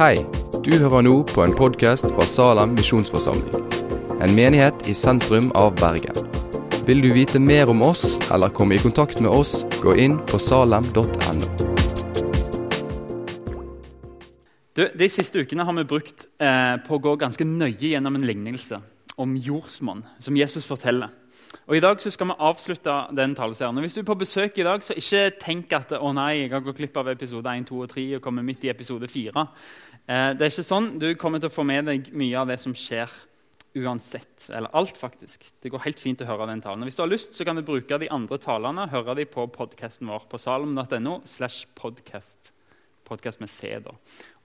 Hei, du hører nå på en podkast fra Salem misjonsforsamling. En menighet i sentrum av Bergen. Vil du vite mer om oss eller komme i kontakt med oss, gå inn på salem.no. De siste ukene har vi brukt eh, på å gå ganske nøye gjennom en lignelse om jordsmonn, som Jesus forteller. Og I dag så skal vi avslutte den taleserien. Hvis du er på besøk i dag, så ikke tenk at å nei, jeg har gått glipp av episode 1, 2 og 3 og kommer midt i episode 4. Eh, det er ikke sånn. Du kommer til å få med deg mye av det som skjer uansett. Eller alt, faktisk. Det går helt fint å høre den talen. Hvis du har lyst, så kan du bruke de andre talene høre de på podkasten vår på salom.no. slash podcast. Podcast med C, da.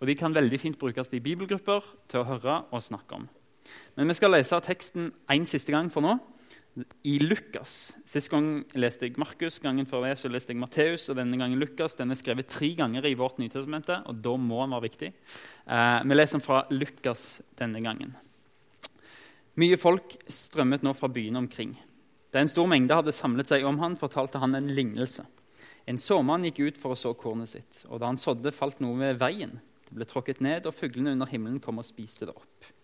Og De kan veldig fint brukes i bibelgrupper til å høre og snakke om. Men vi skal lese teksten en siste gang for nå i Lukas. Sist gang leste jeg Markus, gangen før det så leste jeg Matteus. og denne gangen Lukas. Den er skrevet tre ganger i vårt Nytestamentet, og da må den være viktig. Eh, vi leser den fra Lukas denne gangen. Mye folk strømmet nå fra byene omkring. Da en stor mengde hadde samlet seg om han, fortalte han en lignelse. En såmann gikk ut for å så kornet sitt, og da han sådde, falt noe ved veien. Det ble tråkket ned, og fuglene under himmelen kom og spiste det opp.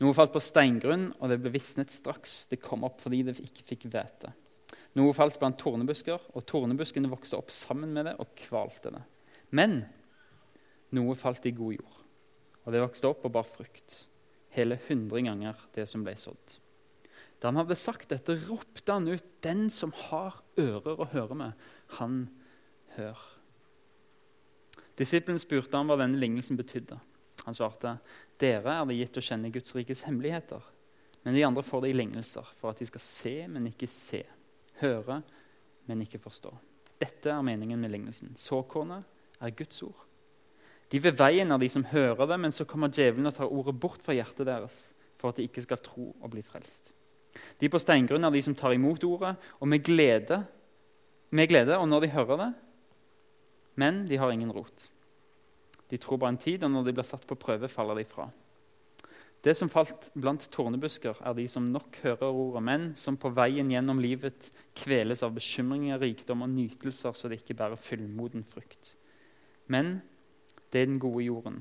Noe falt på steingrunn, og det ble visnet straks. Det kom opp fordi det ikke fikk hvete. Noe falt blant tornebusker, og tornebuskene vokste opp sammen med det og kvalte det. Men noe falt i god jord, og det vokste opp og bar frukt. Hele hundre ganger det som ble sådd. Da han hadde sagt dette, ropte han ut, 'Den som har ører å høre med, han hør.' Disippelen spurte ham hva denne lignelsen betydde. Han svarte, 'Dere er det gitt å kjenne Guds rikes hemmeligheter.' Men de andre får det i lignelser, for at de skal se, men ikke se. Høre, men ikke forstå. Dette er meningen med lignelsen. Såkornet er Guds ord. De ved veien er de som hører det, men så kommer djevelen og tar ordet bort fra hjertet deres, for at de ikke skal tro og bli frelst. De på steingrunn er de som tar imot ordet, og med glede, med glede og når de hører det. Men de har ingen rot. De tror bare en tid, og når de blir satt på prøve, faller de fra. Det som falt blant tornebusker, er de som nok hører ordet, men som på veien gjennom livet kveles av bekymringer, rikdom og nytelser, så det ikke bærer fullmoden frukt. Men det er den gode jorden.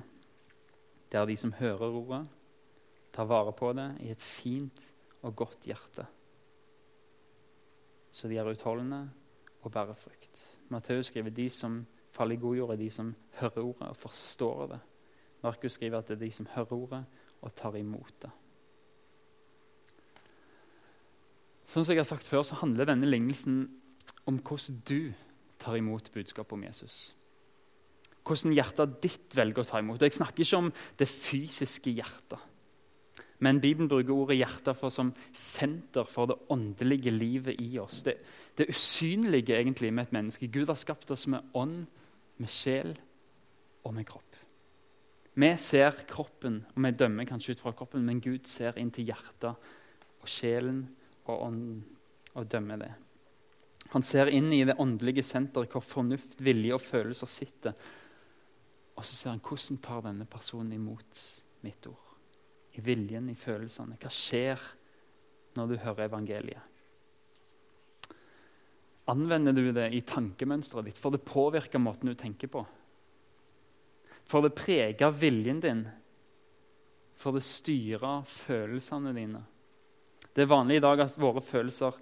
Det er de som hører ordet, tar vare på det i et fint og godt hjerte. Så de er utholdende og bærer frukt. Matteus skriver de som faller i god jord, er de som hører ordet og forstår det. Markus skriver at det er de som hører ordet og tar imot det. Sånn Som jeg har sagt før, så handler denne lignelsen om hvordan du tar imot budskapet om Jesus. Hvordan hjertet ditt velger å ta imot. Jeg snakker ikke om det fysiske hjertet. Men Bibelen bruker ordet hjerte for som senter for det åndelige livet i oss. Det, det usynlige egentlig med et menneske. Gud har skapt oss med ånd med sjel og med kropp. Vi ser kroppen, og vi dømmer kanskje ut fra kroppen, men Gud ser inn til hjertet og sjelen og ånden og dømmer det. Han ser inn i det åndelige senteret hvor fornuft, vilje og følelser sitter. Og så ser han hvordan tar denne personen imot mitt ord. I viljen, i følelsene. Hva skjer når du hører evangeliet? Anvender du det i tankemønsteret ditt? Får det påvirke måten du tenker på? Får det prege viljen din? Får det styre følelsene dine? Det er vanlig i dag at våre følelser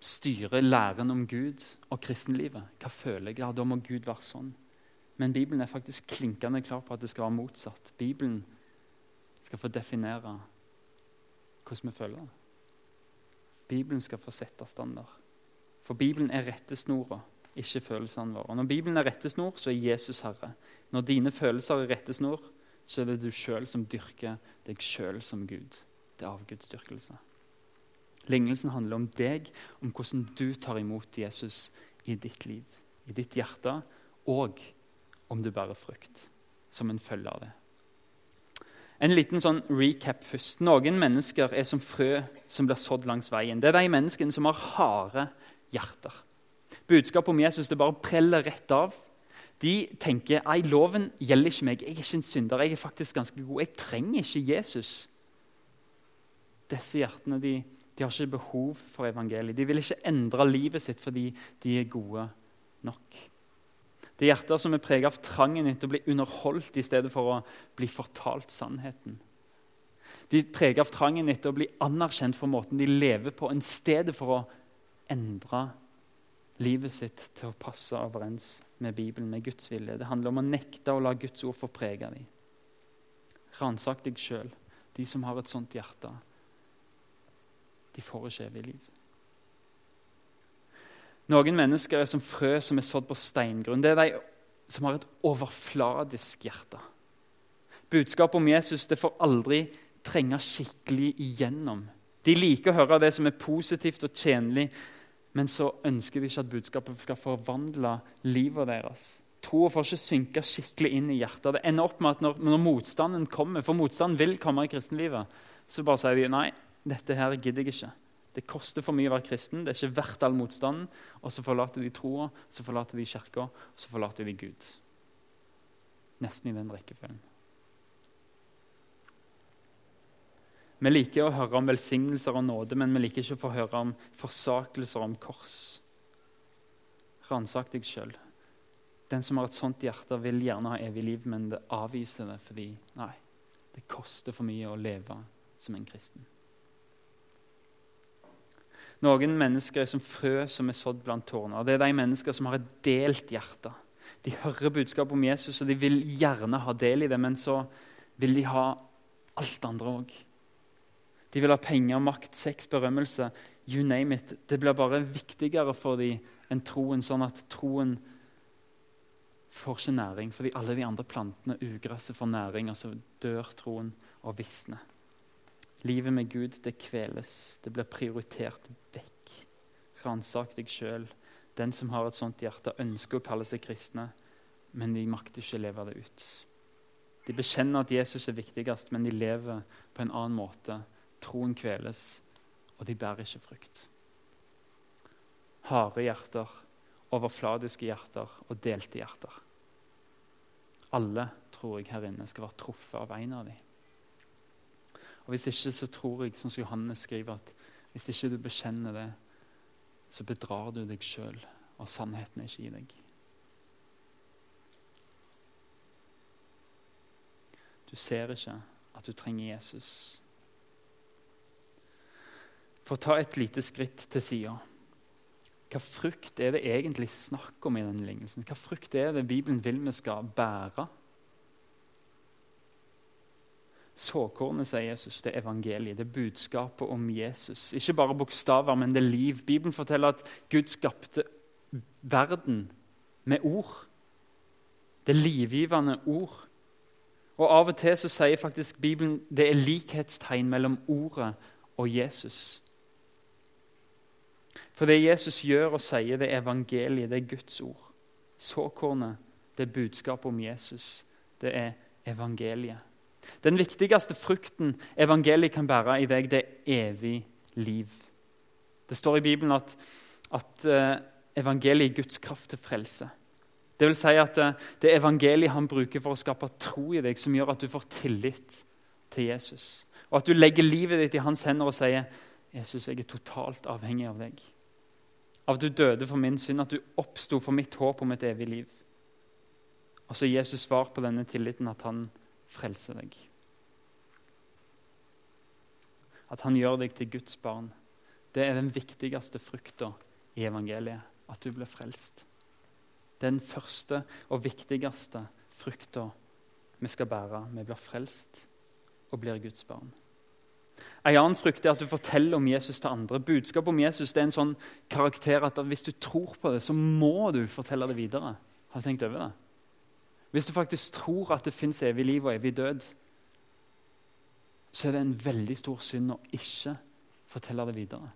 styrer læren om Gud og kristenlivet. Hva føler jeg? Ja, Da må Gud være sånn. Men Bibelen er faktisk klinkende klar på at det skal være motsatt. Bibelen skal få definere hvordan vi føler det. Bibelen skal få sette standard. For Bibelen er rettesnora, ikke følelsene våre. Når Bibelen er rettesnor, så er Jesus herre. Når dine følelser er rettesnor, så er det du sjøl som dyrker deg sjøl som Gud. Det er avgudsdyrkelse. Lignelsen handler om deg, om hvordan du tar imot Jesus i ditt liv, i ditt hjerte, og om du bærer frukt som en følge av det. En liten sånn recap først. Noen mennesker er som frø som blir sådd langs veien. Det er de menneskene som har harde hjerter. Budskapet om Jesus det bare preller rett av. De tenker at loven gjelder ikke meg. Jeg er ikke en synder. Jeg er faktisk ganske god. Jeg trenger ikke Jesus. Disse hjertene de, de har ikke behov for evangeliet. De vil ikke endre livet sitt fordi de er gode nok. Det er hjerter som er preget av trangen etter å bli underholdt i stedet for å bli fortalt sannheten. De er preget av trangen etter å bli anerkjent for måten de lever på, i stedet for å endre livet sitt til å passe overens med Bibelen, med Guds vilje. Det handler om å nekte å la Guds ord få prege dem. Ransak deg sjøl. De som har et sånt hjerte, de får ikke evig liv. Noen mennesker er som frø som er sådd på steingrunn. Det er de som har et overfladisk hjerte. Budskapet om Jesus det får aldri trenge skikkelig igjennom. De liker å høre det som er positivt og tjenlig, men så ønsker de ikke at budskapet skal forvandle livet deres. Troa får ikke synke skikkelig inn i hjertet. Det ender opp med at når, når motstanden kommer, for motstanden vil komme i kristenlivet, så bare sier de nei, dette her gidder jeg ikke. Det koster for mye å være kristen. Det er ikke verdt all motstanden. Og så forlater de troa, så forlater de kirka, så forlater de Gud. Nesten i den rekkefølgen. Vi liker å høre om velsignelser og nåde, men vi liker ikke å få høre om forsakelser om kors. Ransak deg sjøl. Den som har et sånt hjerte, vil gjerne ha evig liv, men det avviser det fordi nei, det koster for mye å leve som en kristen. Noen mennesker er som frø som er sådd blant tårner. Det er de mennesker som har et delt hjerte. De hører budskapet om Jesus, og de vil gjerne ha del i det, men så vil de ha alt andre òg. De vil ha penger, makt, sex, berømmelse. You name it. Det blir bare viktigere for dem enn troen, sånn at troen får ikke næring. Fordi alle de andre plantene, ugresset, får næring, og så dør troen og visner. Livet med Gud det kveles. Det blir prioritert vekk. Ransak deg sjøl. Den som har et sånt hjerte, ønsker å kalle seg kristne, men de makter ikke å leve det ut. De bekjenner at Jesus er viktigst, men de lever på en annen måte. Troen kveles, og de bærer ikke frukt. Harde hjerter, overfladiske hjerter og delte hjerter. Alle, tror jeg, her inne skal være truffet av en av dem. Og Hvis ikke så tror jeg, som Johannes skriver, at hvis ikke du bekjenner det, så bedrar du deg sjøl, og sannheten er ikke i deg. Du ser ikke at du trenger Jesus. For å ta et lite skritt til sida Hva frukt er det egentlig snakk om i denne lignelsen? Hva frukt er det Bibelen vil vi skal bære? Såkornet, sier Jesus, det er evangeliet, det er budskapet om Jesus. Ikke bare bokstaver, men det er liv. Bibelen forteller at Gud skapte verden med ord. Det er livgivende ord. Og Av og til så sier faktisk Bibelen det er likhetstegn mellom ordet og Jesus. For det Jesus gjør og sier, det er evangeliet, det er Guds ord. Såkornet, det er budskapet om Jesus. Det er evangeliet. Den viktigste frukten evangeliet kan bære i deg, det er evig liv. Det står i Bibelen at, at uh, evangeliet er Guds kraft til frelse. Det vil si at uh, det er evangeliet han bruker for å skape tro i deg, som gjør at du får tillit til Jesus. Og at du legger livet ditt i hans hender og sier, 'Jesus, jeg er totalt avhengig av deg.' Av at du døde for min synd, at du oppsto for mitt håp om et evig liv. Og så Jesus svar på denne tilliten at han frelser deg. At han gjør deg til Guds barn. Det er den viktigste frukta i evangeliet. At du blir frelst. Den første og viktigste frukta vi skal bære. Vi blir frelst og blir Guds barn. En annen frukt er at du forteller om Jesus til andre. Budskapet om Jesus det er en sånn karakter at hvis du tror på det, så må du fortelle det videre. Har du tenkt over det? Hvis du faktisk tror at det fins evig liv og evig død, så er det en veldig stor synd å ikke fortelle det videre.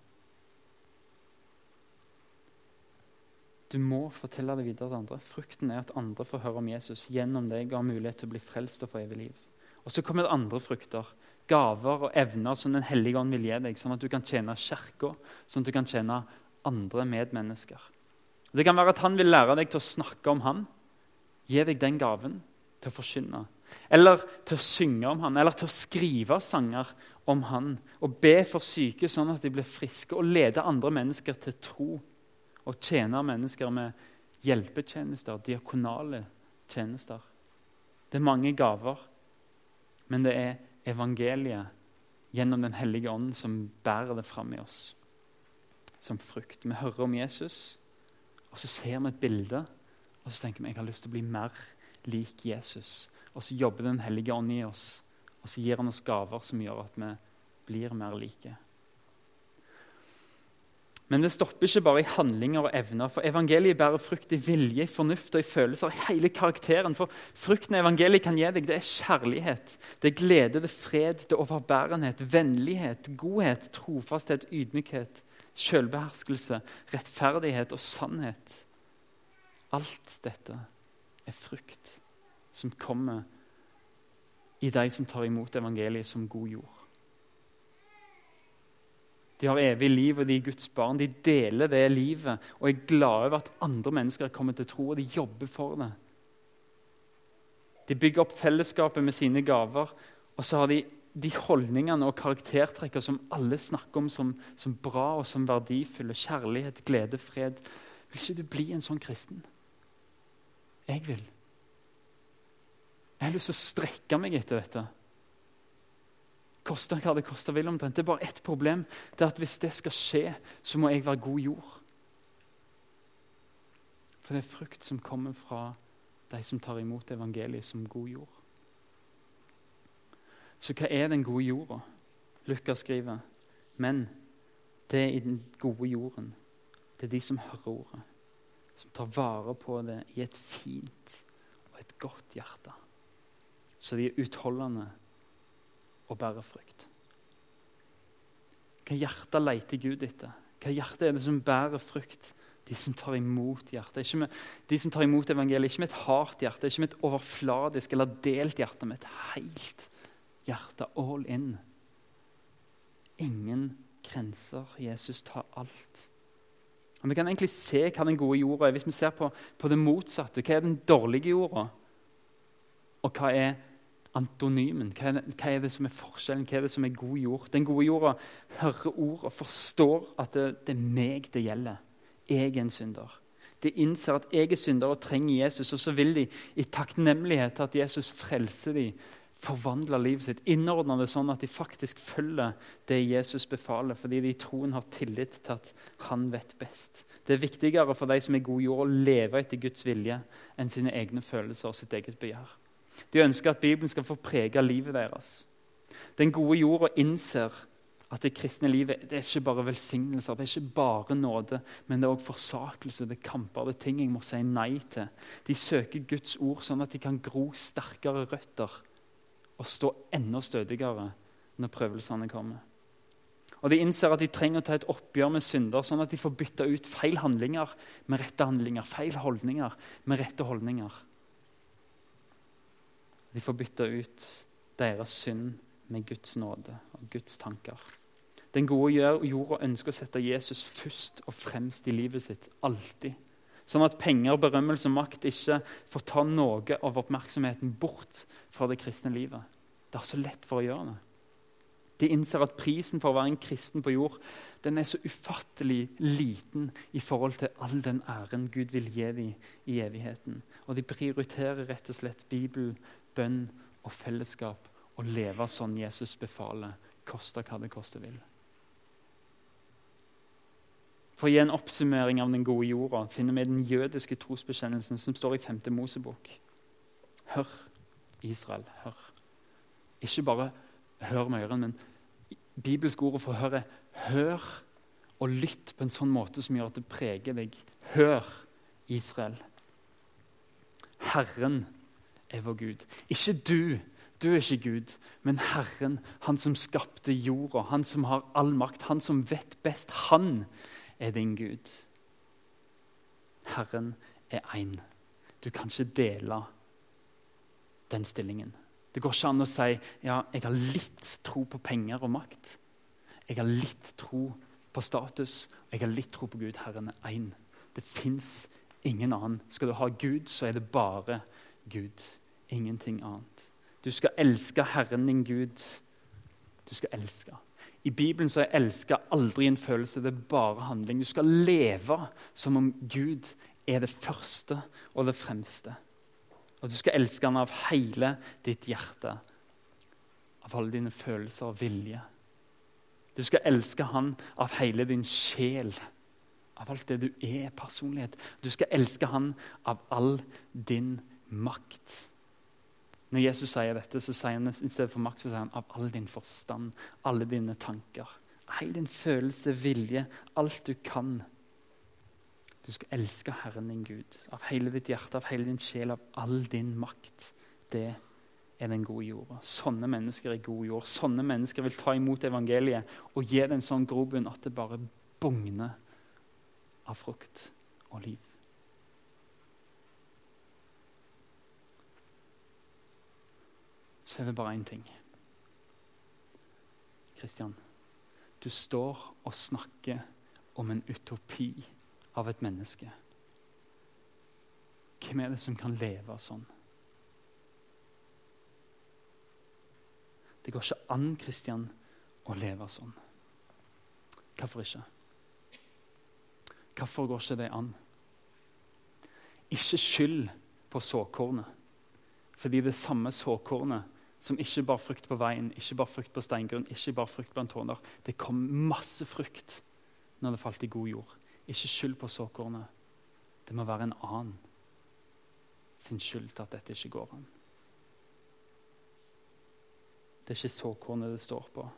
Du må fortelle det videre til andre. Frukten er at andre får høre om Jesus gjennom deg og har mulighet til å bli frelst og få evig liv. Og Så kommer det andre frukter, gaver og evner som Den hellige ånd vil gi deg, sånn at du kan tjene Kirka, sånn at du kan tjene andre medmennesker. Det kan være at Han vil lære deg til å snakke om Han, gi deg den gaven til å forkynne. Eller til å synge om han, eller til å skrive sanger om han. Og be for syke sånn at de blir friske, og lede andre mennesker til tro. Og tjene mennesker med hjelpetjenester, diakonale tjenester. Det er mange gaver, men det er evangeliet gjennom Den hellige ånd som bærer det fram i oss som frukt. Vi hører om Jesus, og så ser vi et bilde, og så tenker vi jeg har lyst til å bli mer lik Jesus. Og så jobber Den hellige ånd i oss, og så gir han oss gaver som gjør at vi blir mer like. Men det stopper ikke bare i handlinger og evner. For evangeliet bærer frukt i vilje, fornuft og i følelser. i hele karakteren. For frukten evangeliet kan gi deg, det er kjærlighet, det er glede, det er fred, det er overbærenhet, vennlighet, godhet, trofasthet, ydmykhet, selvbeherskelse, rettferdighet og sannhet. Alt dette er frukt som kommer i de som tar imot evangeliet som god jord. De har evig liv, og de er Guds barn. De deler det livet og er glade over at andre mennesker kommer til tro, og de jobber for det. De bygger opp fellesskapet med sine gaver, og så har de de holdningene og karaktertrekkene som alle snakker om som, som, bra og som verdifulle. Kjærlighet, glede, fred. Vil ikke du bli en sånn kristen? Jeg vil. Jeg har lyst til å strekke meg etter dette. Kosta hva det koste vil omtrent. Det er bare ett problem. Det er at Hvis det skal skje, så må jeg være god jord. For det er frukt som kommer fra de som tar imot evangeliet som god jord. Så hva er den gode jorda? Lukas skriver. Men det er i den gode jorden. Det er de som hører ordet, som tar vare på det i et fint og et godt hjerte. Så de er utholdende og bærer frukt. Hva hjerte leter Gud etter? Hva hjerte er det som bærer frukt? De som tar imot hjertet. Ikke med, de som tar imot evangeliet, ikke med et hardt hjerte, ikke med et overfladisk eller delt hjerte, men et helt hjerte all in. Ingen grenser. Jesus tar alt. Og Vi kan egentlig se hva den gode jorda er hvis vi ser på, på det motsatte. Hva er den dårlige jorda? Og hva er antonymen? Hva er, det, som er forskjellen? Hva er det som er god jord? Den gode jorda hører ord og forstår at det, det er meg det gjelder. Jeg er en synder. De innser at jeg er synder og trenger Jesus, og så vil de i takknemlighet til at Jesus frelser dem, forvandle livet sitt, innordne det sånn at de faktisk følger det Jesus befaler, fordi de i troen har tillit til at han vet best. Det er viktigere for de som er god jord, å leve etter Guds vilje enn sine egne følelser og sitt eget begjær. De ønsker at Bibelen skal få prege livet deres. Den gode jorda innser at det kristne livet det er ikke bare velsignelser, det er ikke bare nåde, men det er også forsakelse, det er kamper, det er ting jeg må si nei til. De søker Guds ord sånn at de kan gro sterkere røtter og stå enda stødigere når prøvelsene kommer. Og De innser at de trenger å ta et oppgjør med synder, sånn at de får bytta ut feil handlinger med rette handlinger, feil holdninger med rette holdninger. De får bytta ut deres synd med Guds nåde og Guds tanker. Den gode jorda ønsker å sette Jesus først og fremst i livet sitt. Alltid. Sånn at penger, berømmelse og makt ikke får ta noe av oppmerksomheten bort fra det kristne livet. Det er så lett for å gjøre det. De innser at prisen for å være en kristen på jord den er så ufattelig liten i forhold til all den æren Gud vil gi dem i evigheten. Og de prioriterer rett og slett Bibel, bønn og fellesskap og leve sånn Jesus befaler, koste hva det koste vil. For å gi en oppsummering av den gode jorda finner vi den jødiske trosbekjennelsen som står i 5. Mosebok. Hør, Israel, hør. Ikke bare hør med ørene, men bibelsk ord for å høre hør og lytt på en sånn måte som gjør at det preger deg. Hør, Israel. Herren er vår Gud. Ikke du. Du er ikke Gud, men Herren, han som skapte jorda, han som har all makt, han som vet best. Han er din Gud. Herren er én. Du kan ikke dele den stillingen. Det går ikke an å si ja, jeg har litt tro på penger og makt. Jeg har litt tro på status, og jeg har litt tro på Gud. Herren er én. Det fins ingen annen. Skal du ha Gud, så er det bare Gud. Ingenting annet. Du skal elske Herren din Gud. Du skal elske. I Bibelen så er 'elske' aldri en følelse, det er bare handling. Du skal leve som om Gud er det første og det fremste. Og du skal elske han av hele ditt hjerte, av alle dine følelser og vilje. Du skal elske han av hele din sjel, av alt det du er, personlighet. Du skal elske han av all din makt. Når Jesus sier dette, så sier han i stedet for makt så sier han av all din forstand, alle dine tanker. Hele din følelse, vilje, alt du kan. Du skal elske Herren din Gud av hele ditt hjerte, av hele din sjel, av all din makt. Det er den gode jorda. Sånne mennesker er god jord. Sånne mennesker vil ta imot evangeliet og gi det en sånn grobunn at det bare bugner av frukt og liv. Så er det bare én ting. Kristian, du står og snakker om en utopi av et menneske. Hvem er det som kan leve sånn? Det går ikke an Kristian, å leve sånn. Hvorfor ikke? Hvorfor går ikke det an? Ikke skyld på såkornet. Fordi det samme såkornet som ikke bar frukt på veien, ikke bar frukt på steingrunn, ikke bar frukt blant tårner, det kom masse frukt når det falt i god jord. Ikke skyld på såkornet. Det må være en annen sin skyld til at dette ikke går an. Det er ikke såkornet det står på.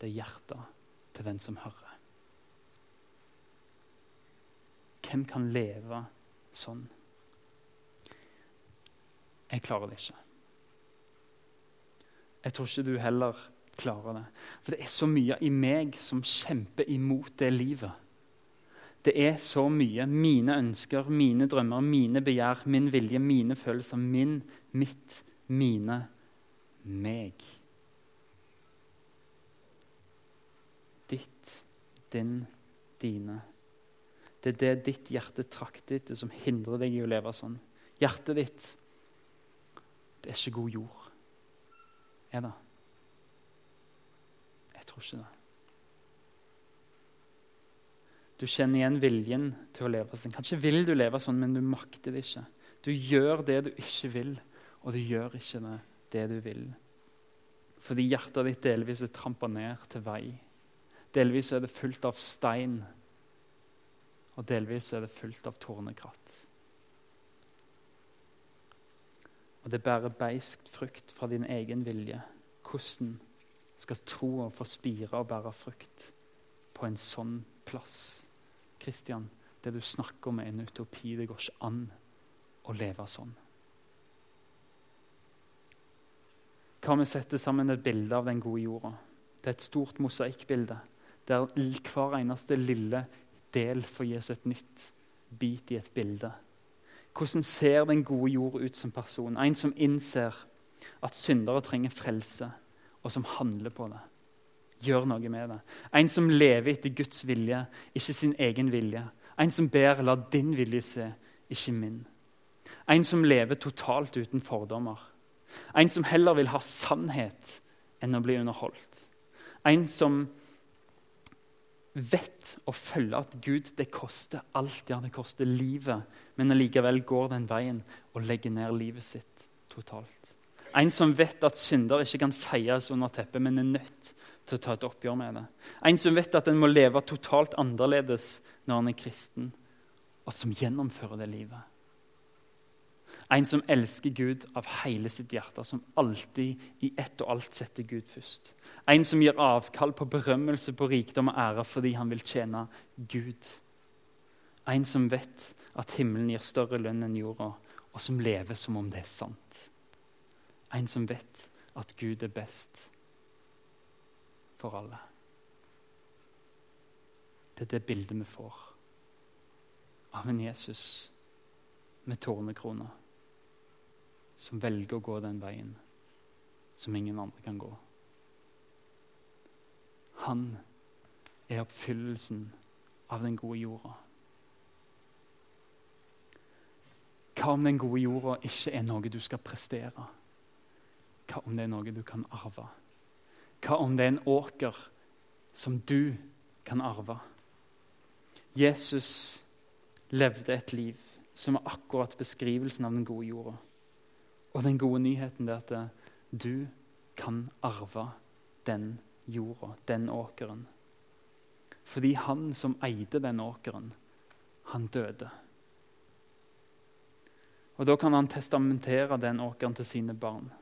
Det er hjertet til den som hører. Hvem kan leve sånn? Jeg klarer det ikke. Jeg tror ikke du heller klarer det. For det er så mye i meg som kjemper imot det livet. Det er så mye. Mine ønsker, mine drømmer, mine begjær, min vilje, mine følelser. Min, mitt, mine, meg. Ditt, din, dine. Det er det ditt hjerte trakter etter, som hindrer deg i å leve sånn. Hjertet ditt, det er ikke god jord. Er det? Jeg tror ikke det. Du kjenner igjen viljen til å leve sånn. Kanskje vil du leve sånn, men du makter det ikke. Du gjør det du ikke vil, og du gjør ikke det, det du vil. Fordi hjertet ditt delvis er trampa ned til vei. Delvis er det fullt av stein, og delvis er det fullt av tornekratt. Og det bærer beiskt frukt fra din egen vilje. Hvordan skal troa få spire og bære frukt på en sånn plass? Kristian, det du snakker om, er en utopi. Det går ikke an å leve sånn. Hva om vi setter sammen et bilde av den gode jorda? Det er et stort mosaikkbilde der hver eneste lille del får gis et nytt bit i et bilde. Hvordan ser den gode jord ut som person? En som innser at syndere trenger frelse, og som handler på det. Gjør noe med det. En som lever etter Guds vilje, ikke sin egen vilje. En som ber 'la din vilje se, ikke min'. En som lever totalt uten fordommer. En som heller vil ha sannhet enn å bli underholdt. En som vet og følge at Gud det koster alt. Det koster livet, men allikevel går den veien og legger ned livet sitt totalt. En som vet at synder ikke kan feies under teppet, men er nødt til å ta et oppgjør med det. En som vet at en må leve totalt annerledes når en er kristen, og som gjennomfører det livet. En som elsker Gud av hele sitt hjerte, som alltid i ett og alt setter Gud først. En som gir avkall på berømmelse, på rikdom og ære fordi han vil tjene Gud. En som vet at himmelen gir større lønn enn jorda, og som lever som om det er sant. En som vet at Gud er best for alle. Det er det bildet vi får av en Jesus med tårnekrone som velger å gå den veien som ingen andre kan gå. Han er oppfyllelsen av den gode jorda. Hva om den gode jorda ikke er noe du skal prestere? Hva om det er noe du kan arve? Hva om det er en åker som du kan arve? Jesus levde et liv som er akkurat beskrivelsen av den gode jorda. Og den gode nyheten er at du kan arve den jorda, den åkeren. Fordi han som eide den åkeren, han døde. Og Da kan han testamentere den åkeren til sine barn.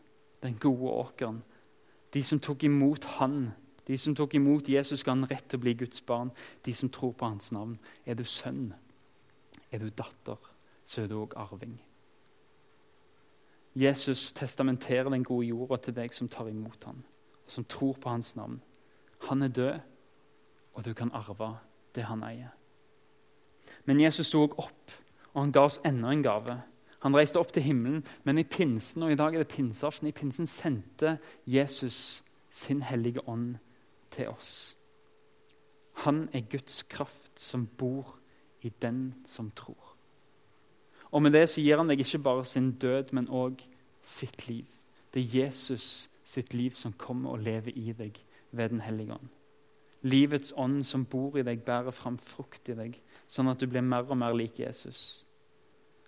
Den gode åkeren. De som tok imot han, de som tok imot Jesus, ga han rett til å bli Guds barn. De som tror på hans navn. Er du sønn, er du datter, så er du òg arving. Jesus testamenterer den gode jorda til deg som tar imot ham, som tror på hans navn. Han er død, og du kan arve det han eier. Men Jesus sto opp, og han ga oss enda en gave. Han reiste opp til himmelen, men i pinsen og i dag er det pinseaften, i pinsen sendte Jesus sin hellige ånd til oss. Han er Guds kraft som bor i den som tror. Og med det så gir han deg ikke bare sin død, men òg sitt liv. Det er Jesus sitt liv som kommer og lever i deg ved Den hellige ånd. Livets ånd som bor i deg, bærer fram frukt i deg, sånn at du blir mer og mer lik Jesus.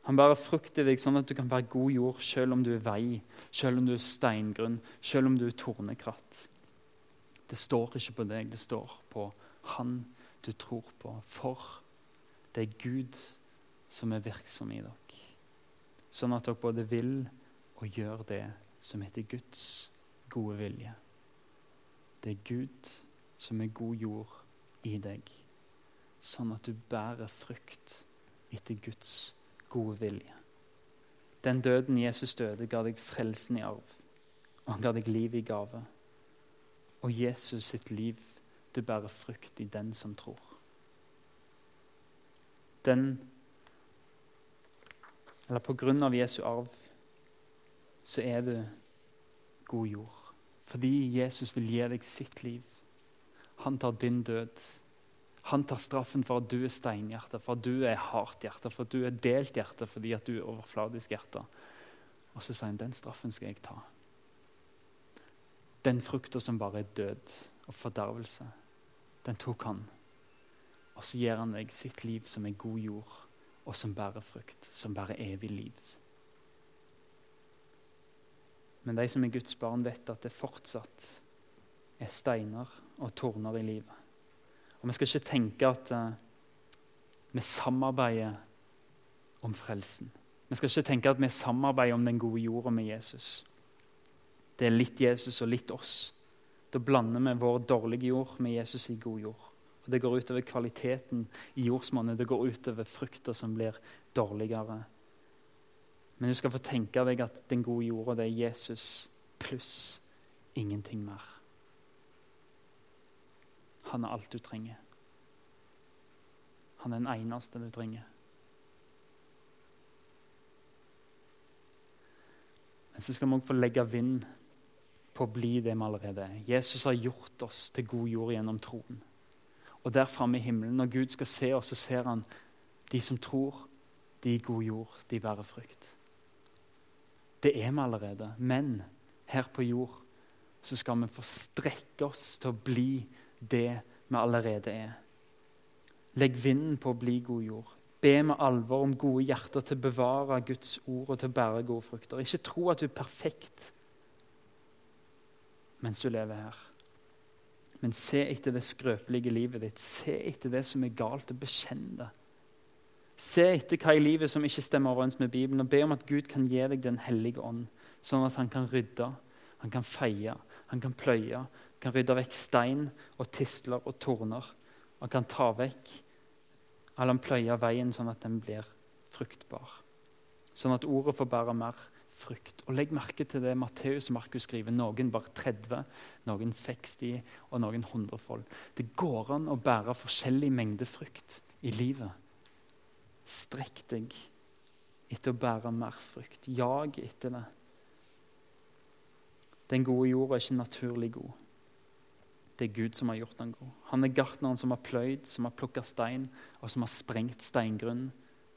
Han bærer frukt i deg sånn at du kan være god jord selv om du er vei, selv om du er steingrunn, selv om du er tornekratt. Det står ikke på deg, det står på Han du tror på. For det er Gud som er virksom i dere. Sånn at dere både vil og gjør det som heter Guds gode vilje. Det er Gud som er god jord i deg, sånn at du bærer frukt etter Guds gode vilje. Den døden Jesus døde, ga deg frelsen i arv, og han ga deg liv i gave. Og Jesus sitt liv, det bærer frukt i den som tror. Den Eller på grunn av Jesu arv så er du god jord. Fordi Jesus vil gi deg sitt liv. Han tar din død. Han tar straffen for at du er steinhjerte, for at du er hardt hjerte, for at du er delt hjerte fordi at du er overfladisk hjerte. Og så sier han den straffen skal jeg ta. Den frukta som bare er død og fordervelse, den tok han. Og så gir han deg sitt liv som er god jord, og som bærer frukt, som bærer evig liv. Men de som er Guds barn, vet at det fortsatt er steiner og torner i livet. Og Vi skal ikke tenke at uh, vi samarbeider om frelsen. Vi skal ikke tenke at vi samarbeider om den gode jorda med Jesus. Det er litt Jesus og litt oss. Da blander vi vår dårlige jord med Jesus i god jord. Og Det går utover kvaliteten i jordsmonnet. Det går utover frukter som blir dårligere. Men du skal få tenke deg at den gode jorda det er Jesus pluss ingenting mer. Han er alt du trenger. Han er den eneste du trenger. Men så skal vi òg få legge vind på å bli det vi allerede er. Jesus har gjort oss til god jord gjennom troen. Og der framme i himmelen, når Gud skal se oss, så ser han de som tror, de god jord, de bærer frukt. Det er vi allerede. Men her på jord så skal vi få strekke oss til å bli det vi allerede er. Legg vinden på å bli god jord. Be med alvor om gode hjerter til å bevare Guds ord og til å bære gode frukter. Ikke tro at du er perfekt mens du lever her. Men se etter det skrøpelige livet ditt. Se etter det som er galt, og bekjenn det. Se etter hva i livet som ikke stemmer overens med Bibelen, og be om at Gud kan gi deg Den hellige ånd, sånn at han kan rydde, han kan feie, han kan pløye, kan rydde vekk stein og tistler og torner. Han kan ta vekk eller han pløye veien sånn at den blir fruktbar. Sånn at ordet får bære mer frukt. Og Legg merke til det Matteus og Markus skriver. Noen bare 30, noen 60 og noen 100 fold. Det går an å bære forskjellig mengde frukt i livet. Strekk deg etter å bære mer frukt. Jag etter det. Den gode jorda er ikke naturlig god. Det er Gud som har gjort den god. Han er gartneren som har pløyd, som har plukka stein, og som har sprengt steingrunn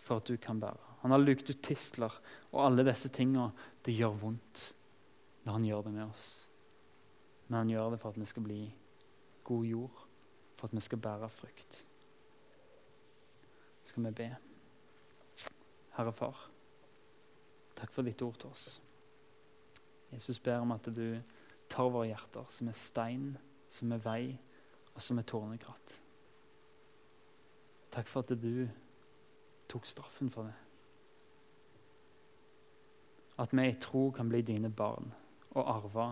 for at du kan bære. Han har lukt ut tistler, og alle disse tingene det gjør vondt når han gjør det med oss. Men han gjør det for at vi skal bli god jord, for at vi skal bære frukt. Så skal vi be. Herre Far. Takk for ditt ord til oss. Jesus ber om at du tar våre hjerter, som er stein, som er vei, og som er tårnekratt. Takk for at du tok straffen for det. At vi i tro kan bli dine barn og arve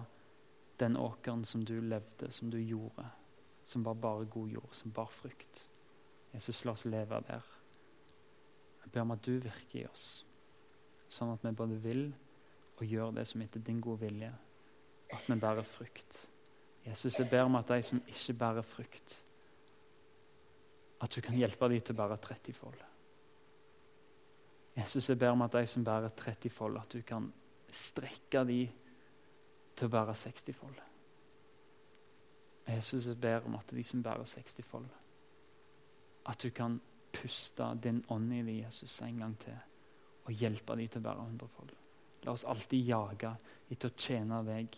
den åkeren som du levde, som du gjorde, som var bare god jord, som bar frukt. Jesus, la oss leve der. Jeg ber om at du virker i oss, sånn at vi både vil og gjør det som etter din gode vilje. At vi bærer frukt. Jesus, jeg ber om at de som ikke bærer frukt, at du kan hjelpe dem til å bære 30-fold. Jesus, jeg ber om at de som bærer 30-fold, at du kan strekke de til å bære 60-fold. Jesus, jeg ber om at de som bærer 60-fold, at du kan puste din ånd i dem, Jesus, en gang til, og hjelpe dem til å bære 100-fold. La oss alltid jage etter å tjene deg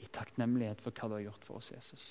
i takknemlighet for hva du har gjort for oss, Jesus.